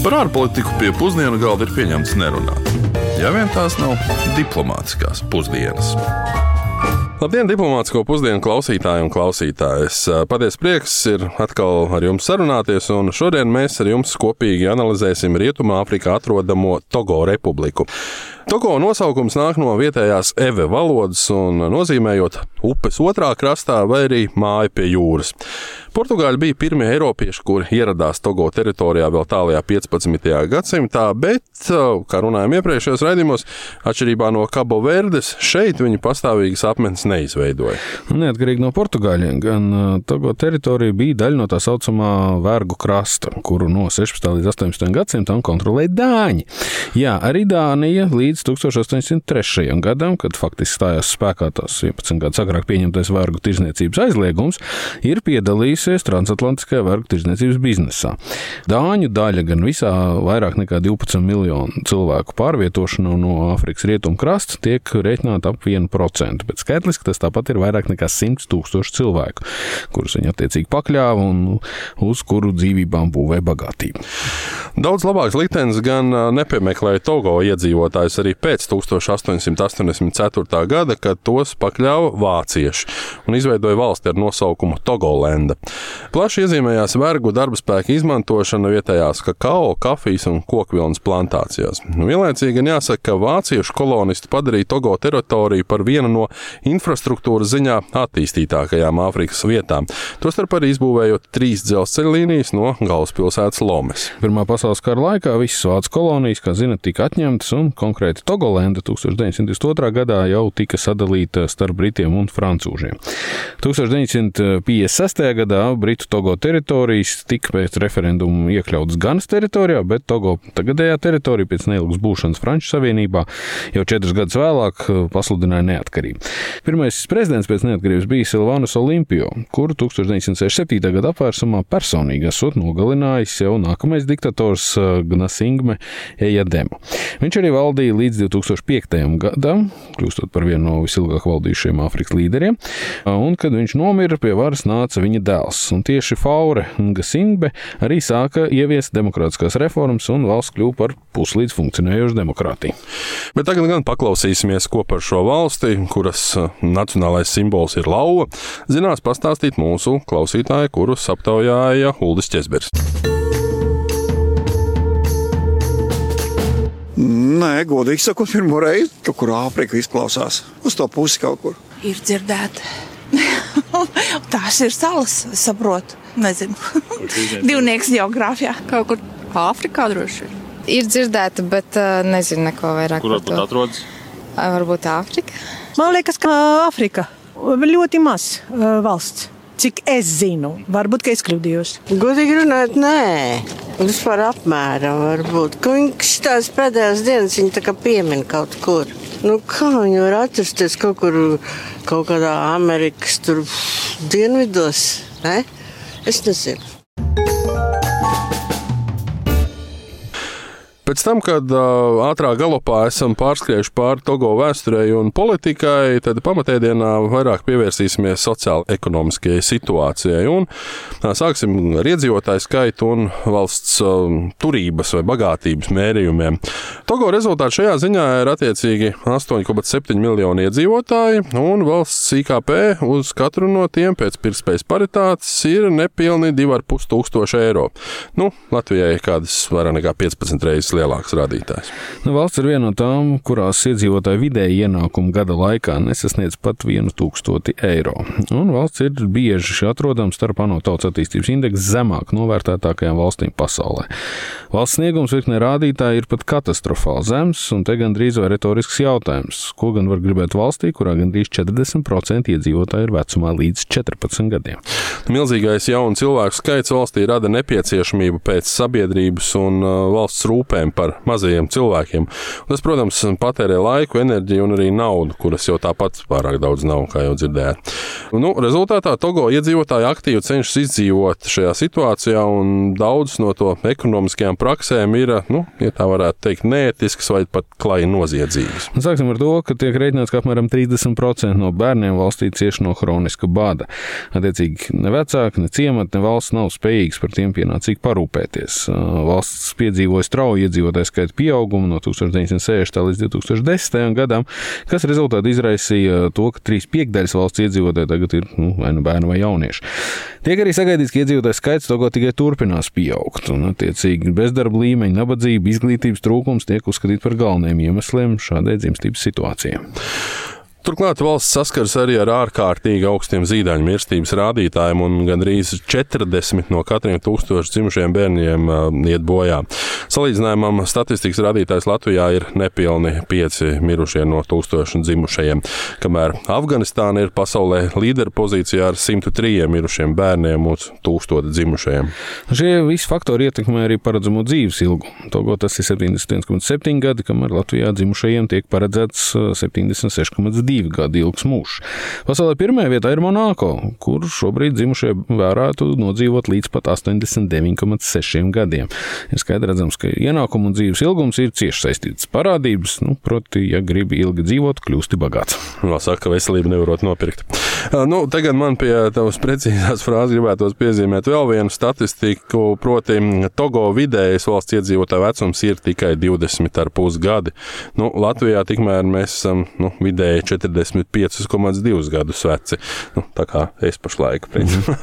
Par ārpolitiku pie pusdienu galda ir pieņemts nerunāt. Ja vien tās nav diplomātiskās pusdienas. Labdien, diplomātsko pusdienu klausītāji un klausītājas. Patiesi prieks ir atkal ar jums sarunāties, un šodien mēs ar jums kopīgi analizēsim Rietumāfrikā atrodamo Togo republiku. Togo nosaukums nāk no vietējās eve valodas un nozīmējot upes otrā krastā vai arī māju pie jūras. Portugāļi bija pirmie eiropieši, kuri ieradās Togo teritorijā vēl tālākajā 15. gadsimtā, bet, kā runājām iepriekšējos raidījumos, atšķirībā no Cabo Verdes, šeit viņi pastāvīgas apmetnes neizveidoja. Neatkarīgi no Portugāļiem, gan Togo teritorija bija daļa no tā saucamā vergu krasta, kuru no 16. līdz 18. gadsimtam kontrolēja Dāņi. Jā, arī Dānija līdz 1803. gadam, kad faktiski stājās spēkā tās 11 gadus agrāk pieņemtais vergu tirzniecības aizliegums, ir piedalījusies piedalījusies transatlantiskajā vergu tirdzniecības biznesā. Dāņu daļa gan visā vairāk nekā 12 miljonu cilvēku pārvietošanu no Āfrikas rietumu krasta tiek rēķināta ap 1%, bet skaitliski tas tāpat ir vairāk nekā 100 tūkstoši cilvēku, kurus viņi attiecīgi pakļāva un uz kuru dzīvībām būvēja bagātību. Daudz labāks liktenis gan nepiemeklēja Togo iedzīvotājus arī pēc 1884. gada, kad tos pakļāva vācieši un izveidoja valsti ar nosaukumu Togolenda. Plaši iezīmējās vergu darba spēka izmantošana vietējās kakao, kafijas un kokvilnas plantācijās. Nu, vienlaicīgi jāsaka, ka vāciešu kolonisti padarīja Togo teritoriju par vienu no infrastruktūras ziņā attīstītākajām Āfrikas vietām. Tostarp arī izbūvējot trīs dzelzceļa līnijas no galvaspilsētas Lomes. Pirmā pasaules kara laikā visas vācu kolonijas, kā zinat, tika atņemtas, un konkrēti Togolenda 1902. gadā jau tika sadalīta starp britiem un francūžiem. 1956. gadā gadā Britu Togo teritorijas tika pēc referenduma iekļautas Ganas teritorijā, bet Togo tagadējā teritorija pēc neilgas būšanas Franču Savienībā jau četrus gadus vēlāk uh, pasludināja neatkarību. Pirmais prezidents pēc neatkarības bija Silvānus Olimpio, kuru 1967. gada apvērsumā personīgi esot nogalinājis jau nākamais diktators uh, Gnasingme Ejademu. Viņš arī valdīja līdz 2005. gadam, kļūstot par vienu no visilgāk valdījušiem Āfrikas līderiem, un kad viņš nomira, pie varas nāca viņa dēls dēls. Un tieši Faure Gasingbe arī sāka ieviest demokrātiskās reformas, un valsts kļuva par puslīdz funkcionējošu demokrātiju. Bet tagad gan paklausīsimies, ko par šo valsti, kuras uh, nacionālais simbols ir lauva, zinās pastāstīt mūsu klausītāji, kurus aptaujāja Uldis Česbergs. Nē, godīgi sakot, pirmo reizi tur, kur Āfrika izklausās. Uz to pusi kaut kur. Ir dzirdēta. Tās ir salas, saprotu. Nezinu. Divnieks geogrāfijā. Kaut kur Āfrikā droši vien. Ir dzirdēta, bet uh, nezinu neko vairāk. Kur varbūt atrodas? Varbūt Āfrika. Man liekas, ka Āfrika ļoti maz uh, valsts. Cik es zinu, varbūt es kļūdījos. Godīgi runājot, nē, vispār apmēram varbūt. Viņš tās pēdējās dienas viņa tā kā piemin kaut kur. Nu, kā viņi var atrasties kaut kur, kaut kādā Amerikas tur, dienvidos? Ne? Es nezinu. Pēc tam, kad uh, ātrā galopā esam pārskriejuši pāri Togo vēsturei un politikai, tad pamatēdienā vairāk pievērsīsimies sociāla-ekonomiskajai situācijai. Un, uh, sāksim ar iedzīvotāju skaitu un valsts uh, turības vai bagātības mērījumiem. Togo rezultāti šajā ziņā ir attiecīgi 8,7 miljoni iedzīvotāji, un valsts IKP uz katru no tiem pēc pirktspējas paritātes ir nepilni 2,5 tūkstoši eiro. Nu, Latvijai kādas vairāk nekā 15 reizes lielāks rādītājs. Nu, valsts ir viena no tām, kurās iedzīvotāju vidēji ienākumi gada laikā nesasniedz pat 1000 eiro. Un valsts ir bieži atrodama starp ANO tautas attīstības indeksu zemāk novērtētākajām valstīm pasaulē. Valsts sniegums virknē rādītāji ir pat katastrofāli zems, un te gandrīz vai retorisks jautājums, ko gan var gribēt valstī, kurā gandrīz 40% iedzīvotāji ir vecumā līdz 14 gadiem. Milzīgais jaunu cilvēku skaits valstī rada nepieciešamību pēc sabiedrības un uh, valsts rūpēm runājam par mazajiem cilvēkiem. Un tas, protams, patērē laiku, enerģiju un arī naudu, kuras jau tāpat pārāk daudz nav, kā jau dzirdējāt. Nu, rezultātā Togo iedzīvotāji aktīvi cenšas izdzīvot šajā situācijā, un daudz no to ekonomiskajām praksēm ir, nu, ja tā varētu teikt, neētiskas vai pat klāji noziedzīgas. Sāksim ar to, ka tiek rēķināts, ka apmēram 30% no bērniem valstī cieši no hroniska bada. Attiecīgi, ne vecāki, ne ciemati, ne valsts nav spējīgs par tiem pienācīgi parūpēties. Valsts piedzīvoja strauju iedzīvotāju skaitu pieaugumu no 1960. līdz 2010. gadam, kas rezultātā izraisīja to, ka trīs piekdaļas valsts iedzīvotāji tagad ir nu, vai nu bērni vai jaunieši. Tiek arī sagaidīts, ka iedzīvotāju skaits tagad tikai turpinās pieaugt, un, attiecīgi, bezdarba līmeņa, nabadzība, izglītības trūkums tiek uzskatīti par galvenajiem iemesliem šādai dzimstības situācijai. Turklāt valsts saskars arī ar ārkārtīgi augstiem zīdaiņu mirstības rādītājiem, un gandrīz 40 no katriem tūkstošiem dzimušiem bērniem uh, iet bojā. Salīdzinājumam statistikas rādītājs Latvijā ir nepilni 5 mirušie no tūkstošiem dzimušajiem, kamēr Afganistāna ir pasaulē līdera pozīcijā ar 103 mirušiem bērniem uz tūkstošu dzimušajiem. Šie visi faktori ietekmē arī paredzamo dzīves ilgumu. Togo tas ir 71,7 gadi, kamēr Latvijā dzimušajiem tiek paredzēts 76,2 divi gadi ilgs mūžs. Pasaulē pirmajā vietā ir Monako, kur šobrīd dzimušie varētu nodzīvot līdz pat 89,6 gadiem. Ir skaidrs redzams, ka ienākumu un dzīves ilgums ir cieši saistīts parādības, nu, proti, ja gribi ilgi dzīvot, kļūsti bagāts. No saka, ka veselību nevarot nopirkt. Nu, tagad man pie tavas precīzās frāzes gribētos piezīmēt vēl vienu statistiku, proti, Togo vidējais valsts iedzīvotāja vecums ir tikai 20,5 gadi. Nu, Latvijā tikmēr mēs esam nu, vidēji 45,2 gadus veci. Nu, tā kā es pašlaik, principā.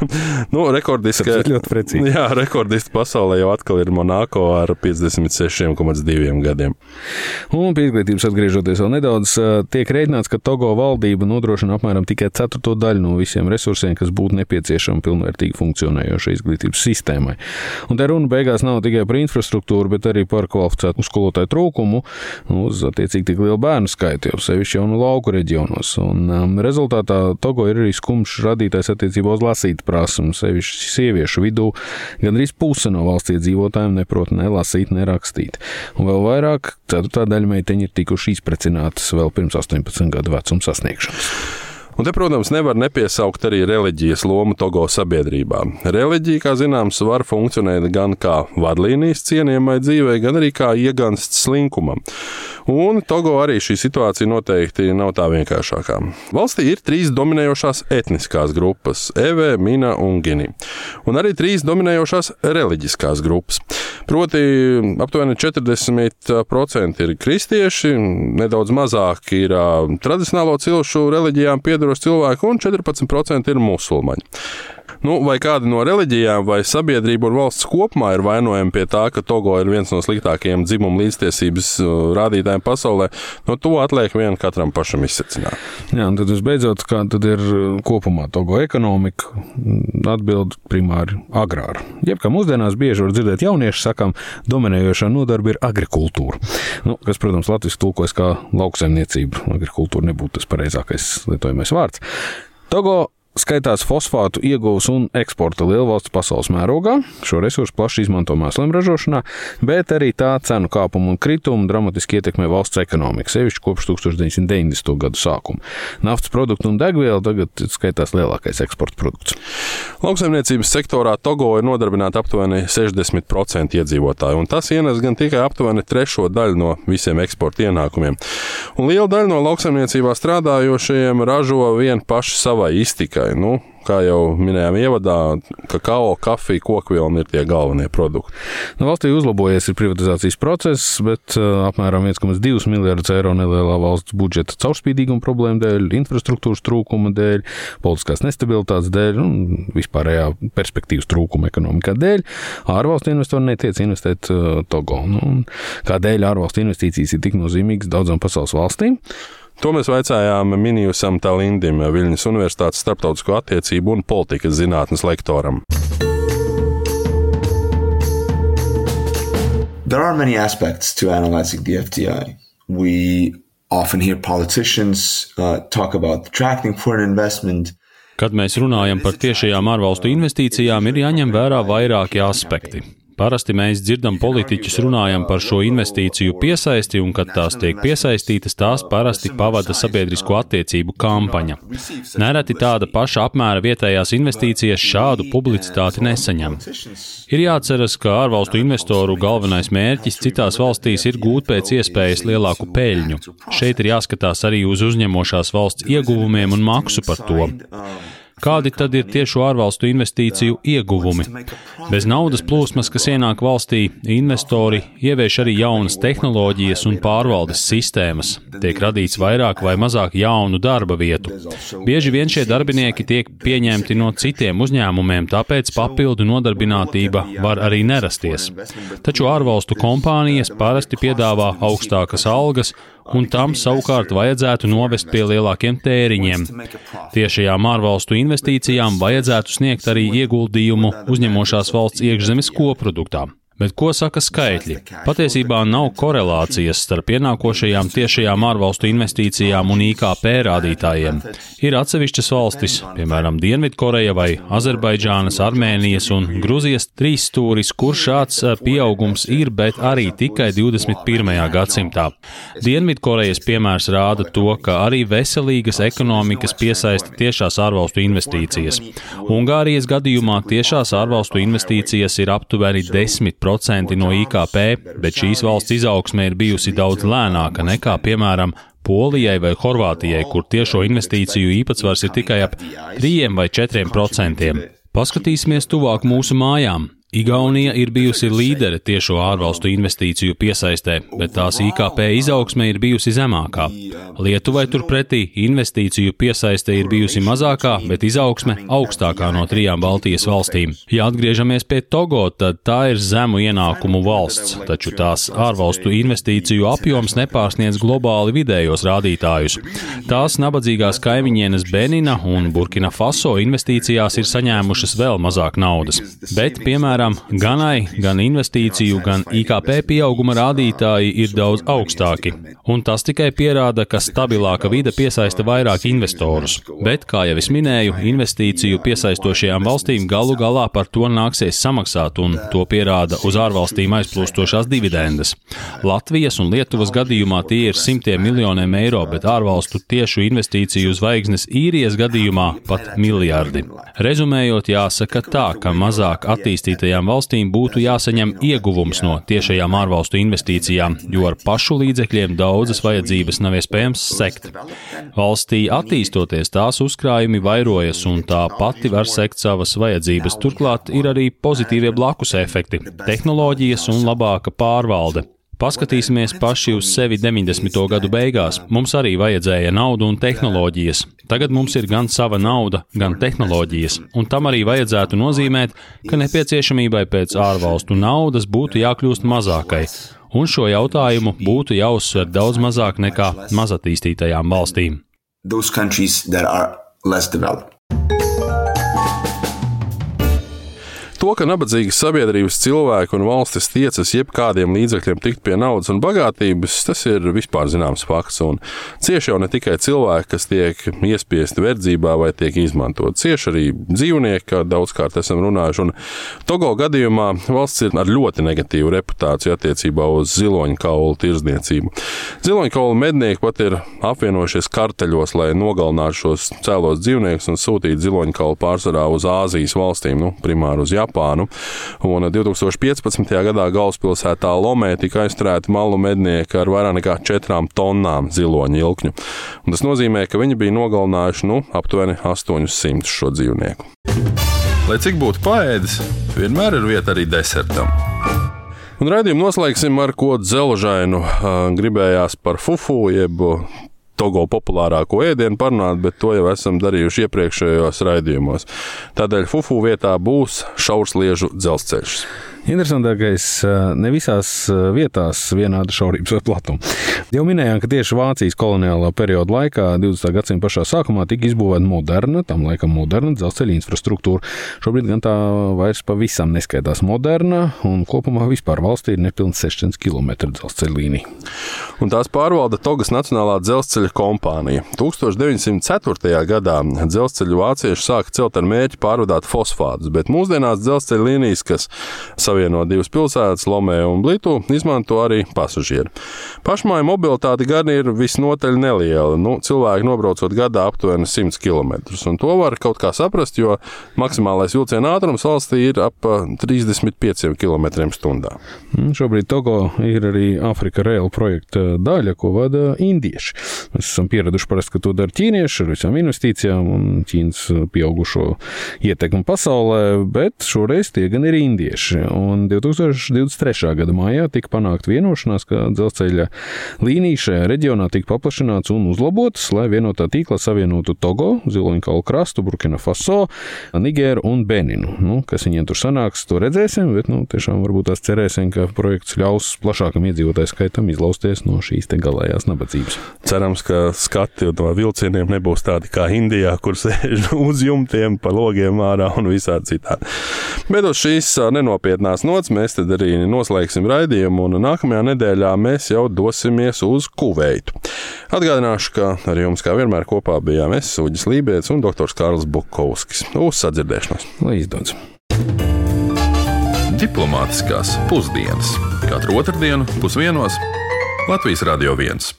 nu, rekordiski. Tas ļoti precīzi. Jā, rekordisti pasaulē jau atkal ir Monako ar 56,2 gadiem. Un pie izglītības atgriežoties vēl nedaudz, tiek rēķināts, ka Togo valdība nodrošina apmēram tikai ceturto daļu no visiem resursiem, kas būtu nepieciešami pilnvērtīgi funkcionējošai izglītības sistēmai. Un te runa beigās nav tikai par infrastruktūru, bet arī par kvalificētu skolotāju trūkumu uz attiecīgi tik lielu bērnu skaitu, jau sevišķi jau no lauku reģionos. Un, um, rezultātā Togo ir arī skumjš radītājs attiecībā uz lasīt prasmu, sevišķi sieviešu vidū. Gan arī puse no valsts iedzīvotājiem neprot ne lasīt, ne rakstīt. Un vēl vairāk, ceturtā daļa meiteņu ir tikuši izprecinātas vēl pirms 18 gadu vecuma sasniegšanas. Un te, protams, nevar nepiesaukt arī reliģijas lomu Togo sabiedrībā. Reliģija, kā zināms, var funkcionēt gan kā vadlīnijas cienījamai dzīvei, gan arī kā iegansts slinkumam. Un Togo arī šī situācija noteikti nav tā vienkāršākā. Valstī ir trīs dominējošās etniskās grupas - Eve, Mina un Gini. Un arī trīs dominējošās reliģiskās grupas. Proti, aptuveni 40% ir kristieši, nedaudz mazāk ir tradicionālo cilšu reliģijām piedaroši cilvēki, un 14% ir musulmaņi. Nu, vai kāda no reliģijām vai sabiedrība un valsts kopumā ir vainojama pie tā, ka Togo ir viens no sliktākajiem dzimumu līdztiesības rādītājiem pasaulē, no to atliek vien katram pašam izsecināt. Jā, un tad visbeidzot, kā tad ir kopumā Togo ekonomika, atbild primāri agrāra. Jeb kā mūsdienās bieži var dzirdēt jaunieši sakām, dominējošā nodarbe ir agrikultūra. Nu, kas, protams, Latvijas tulkojas kā lauksaimniecība. Agrikultūra nebūtu tas pareizākais lietojamais vārds. Togo skaitās fosfātu ieguvus un eksporta lielvalsts pasaules mērogā. Šo resursu plaši izmanto mēsliem ražošanā, bet arī tā cenu kāpuma un krituma dramatiski ietekmē valsts ekonomiku, sevišķi kopš 1990. gadu sākuma. Naftas produktu un degviela tagad skaitās lielākais eksporta produkts. Lauksaimniecības sektorā Togo ir nodarbināta aptuveni 60% iedzīvotāju, un tas ienes gan tikai aptuveni trešo daļu no visiem eksporta ienākumiem. Un liela daļa no lauksaimniecībā strādājošajiem ražo vien paši savai iztikai tikai, nu, kā jau minējām, ievadā, kakao, kafija, kokvilna ir tie galvenie produkti. Nu, valstī uzlabojies ir privatizācijas process, bet uh, apmēram 1,2 miljardus eiro nelielā valsts budžeta caurspīdīguma problēma dēļ, infrastruktūras trūkuma dēļ, politiskās nestabilitātes dēļ un vispārējā perspektīvas trūkuma ekonomikā dēļ ārvalstu investori netiec investēt uh, Togo. Nu, kādēļ ārvalstu investīcijas ir tik nozīmīgas daudzām pasaules valstīm? To mēs vaicājām Minijusam Talindim, Viļņas Universitātes starptautisko attiecību un politikas zinātnes lektoram. There are many aspects to analyzing the FDI. We often hear politicians uh, talk about attracting foreign investment. Kad mēs runājam par tiešajām ārvalstu investīcijām, ir jāņem vērā vairāki aspekti. Parasti mēs dzirdam politiķus runājam par šo investīciju piesaisti, un kad tās tiek piesaistītas, tās parasti pavada sabiedrisko attiecību kampaņa. Nereti tāda paša apmēra vietējās investīcijas šādu publicitāti nesaņem. Ir jāatceras, ka ārvalstu investoru galvenais mērķis citās valstīs ir gūt pēc iespējas lielāku peļņu. Šeit ir jāskatās arī uz uzņemošās valsts ieguvumiem un maksu par to. Kādi tad ir tiešo ārvalstu investīciju ieguvumi? Bez naudas plūsmas, kas ienāk valstī, investori ievieš arī jaunas tehnoloģijas un pārvaldes sistēmas. Tiek radīts vairāk vai mazāk jaunu darba vietu. Bieži vien šie darbinieki tiek pieņemti no citiem uzņēmumiem, tāpēc papildu nodarbinātība var arī nerasties. Taču ārvalstu kompānijas parasti piedāvā augstākas algas un tam savukārt vajadzētu novest pie lielākiem tēriņiem. Tiešajām ārvalstu investīcijām vajadzētu sniegt arī ieguldījumu uzņemošās valsts iekšzemes koproduktā. Bet ko saka skaitļi? Patiesībā nav korelācijas starp pienākošajām tiešajām ārvalstu investīcijām un IKP rādītājiem. Ir atsevišķas valstis, piemēram, Dienvidkoreja vai Azerbaidžānas, Armēnijas un Gruzijas trīs stūris, kur šāds eh, pieaugums ir, bet arī tikai 21. gadsimtā. Dienvidkorejas piemērs rāda to, ka arī veselīgas ekonomikas piesaista tiešās ārvalstu investīcijas. Ungārijas gadījumā tiešās ārvalstu investīcijas ir aptuveni 10%. 2% no IKP, bet šīs valsts izaugsme ir bijusi daudz lēnāka nekā, piemēram, Polijai vai Horvātijai, kur tiešo investīciju īpatsvars ir tikai ap 3 vai 4 procentiem. Paskatīsimies tuvāk mūsu mājām. Igaunija ir bijusi līdere tiešo ārvalstu investīciju piesaistē, bet tās IKP izaugsme ir bijusi zemākā. Lietuvai turpretī investīciju piesaiste ir bijusi mazākā, bet izaugsme augstākā no trijām Baltijas valstīm. Ja atgriežamies pie Togo, tad tā ir zemu ienākumu valsts, taču tās ārvalstu investīciju apjoms nepārsniedz globāli vidējos rādītājus. Tās nabadzīgās kaimiņienes Benina un Burkina Faso investīcijās ir saņēmušas vēl mazāk naudas. Bet, piemēram, Piemēram, gan AI, gan investīciju, gan IKP pieauguma rādītāji ir daudz augstāki, un tas tikai pierāda, ka stabilāka vide piesaista vairāk investorus. Bet, kā jau es minēju, investīciju piesaistošajām valstīm galu galā par to nāksies samaksāt, un to pierāda uz ārvalstīm aizplūstošās dividendes. Latvijas un Lietuvas gadījumā tie ir simtiem miljoniem eiro, bet ārvalstu tiešu investīciju zvaigznes īrijas gadījumā pat miljardi. Rezumējot, jāsaka tā, ka mazāk attīstītajā attīstītajām valstīm būtu jāsaņem ieguvums no tiešajām ārvalstu investīcijām, jo ar pašu līdzekļiem daudzas vajadzības nav iespējams sekt. Valstī attīstoties, tās uzkrājumi vairojas un tā pati var sekt savas vajadzības. Turklāt ir arī pozitīvie blakus efekti - tehnoloģijas un labāka pārvalde. Paskatīsimies paši uz sevi 90. gadu beigās. Mums arī vajadzēja naudu un tehnoloģijas. Tagad mums ir gan sava nauda, gan tehnoloģijas, un tam arī vajadzētu nozīmēt, ka nepieciešamībai pēc ārvalstu naudas būtu jākļūst mazākai, un šo jautājumu būtu jāuzsver daudz mazāk nekā mazatīstītajām valstīm. Those countries that are less developed. To, ka nabadzīgas sabiedrības cilvēki un valstis tiecas jebkādiem līdzekļiem tikt pie naudas un bagātības, tas ir vispār zināms fakts. Un cieši jau ne tikai cilvēki, kas tiek iespiesti verdzībā vai tiek izmantot, cieši arī dzīvnieki, kā daudzkārt esam runājuši. Un Togo gadījumā valsts ir ar ļoti negatīvu reputāciju attiecībā uz ziloņu kaulu tirdzniecību. Ziloņu kaulu mednieki pat ir apvienojušies karteļos, lai nogalinātu šos cēlos dzīvniekus un sūtītu ziloņu kaulu pārsvarā uz Āzijas valstīm, nu, primāri uz Japānu. Japānu. Un 2015. gadā galvaspilsētā Lomē tika aizturēti malu mednieki ar vairāk nekā 4 tonnām ziloņu ilkņu. Un tas nozīmē, ka viņi bija nogalinājuši nu, aptuveni 800 šo dzīvnieku. Lai cik būtu paēdis, vienmēr ir vieta arī desertam. Un raidījumu noslēgsim ar ko dzelžainu. Gribējās par fufu, jeb Togo populārāko ēdienu parunāt, bet to jau esam darījuši iepriekšējos raidījumos. Tādēļ fufu vietā būs šaursliežu dzelzceļš. Interesantākais, ne visās vietās vienāda šaurības vai platuma. Jau minējām, ka tieši Vācijas koloniālā perioda laikā, 20. gadsimta pašā sākumā, tika izbūvēta moderna, tam laikam moderna dzelzceļa infrastruktūra. Šobrīd gan tā vairs pavisam neskaitās moderna, un kopumā vispār valstī ir nepilnīgi 600 km dzelzceļa līnija. Un tās pārvalda Togas Nacionālā dzelzceļa kompānija. 1904. gadā dzelzceļu vācieši sāka celt ar mērķi pārvadāt fosfātus, bet mūsdienās dzelzceļa līnijas, kas savieno divas pilsētas, Lomē un Blitu, izmanto arī pasažieri. Pašmāju mobilitāte gan ir visnotaļ neliela. Nu, cilvēki nobraucot gadā aptuveni 100 km. Un to var kaut kā saprast, jo maksimālais vilciena ātrums valstī ir ap 35 km/h. Mm, šobrīd Togo ir arī Afrika Rail projekta daļa, ko vada indieši. Mēs esam pieraduši parasti, ka to dara ķīnieši ar visām investīcijām un Ķīnas pieaugušo ietekmi pasaulē, bet šoreiz tie gan ir indieši. Un 2023. gada maijā tika panākta vienošanās, ka dzelzceļa līnija šajā reģionā tika paplašināts un uzlabotas, lai vienotā tīklā savienotu Togo, Ziloņkalu krastu, Burkina Faso, Nigēru un Beninu. Nu, kas viņiem tur sanāks, to redzēsim, bet nu, tiešām varbūt tās cerēsim, ka projekts ļaus plašākam iedzīvotāju skaitam izlausties no šīs galējās nabadzības. Cerams, ka skati no vilcieniem nebūs tādi kā Indijā, kur sēž uz jumtiem, pa logiem ārā un visādi citādi. Bet uz šīs nenopietnās nots mēs tad arī noslēgsim raidījumu, un nākamajā nedēļā mēs jau dosimies uz Kuveitu. Atgādināšu, ka ar jums kā vienmēr kopā bijām es, Uģis Lībijams un dr. Kārls Bukovskis. Uz sadzirdēšanos! Izdodas! Diplomātiskās pusdienas katru otrdienu pusdienos Latvijas Radio 1.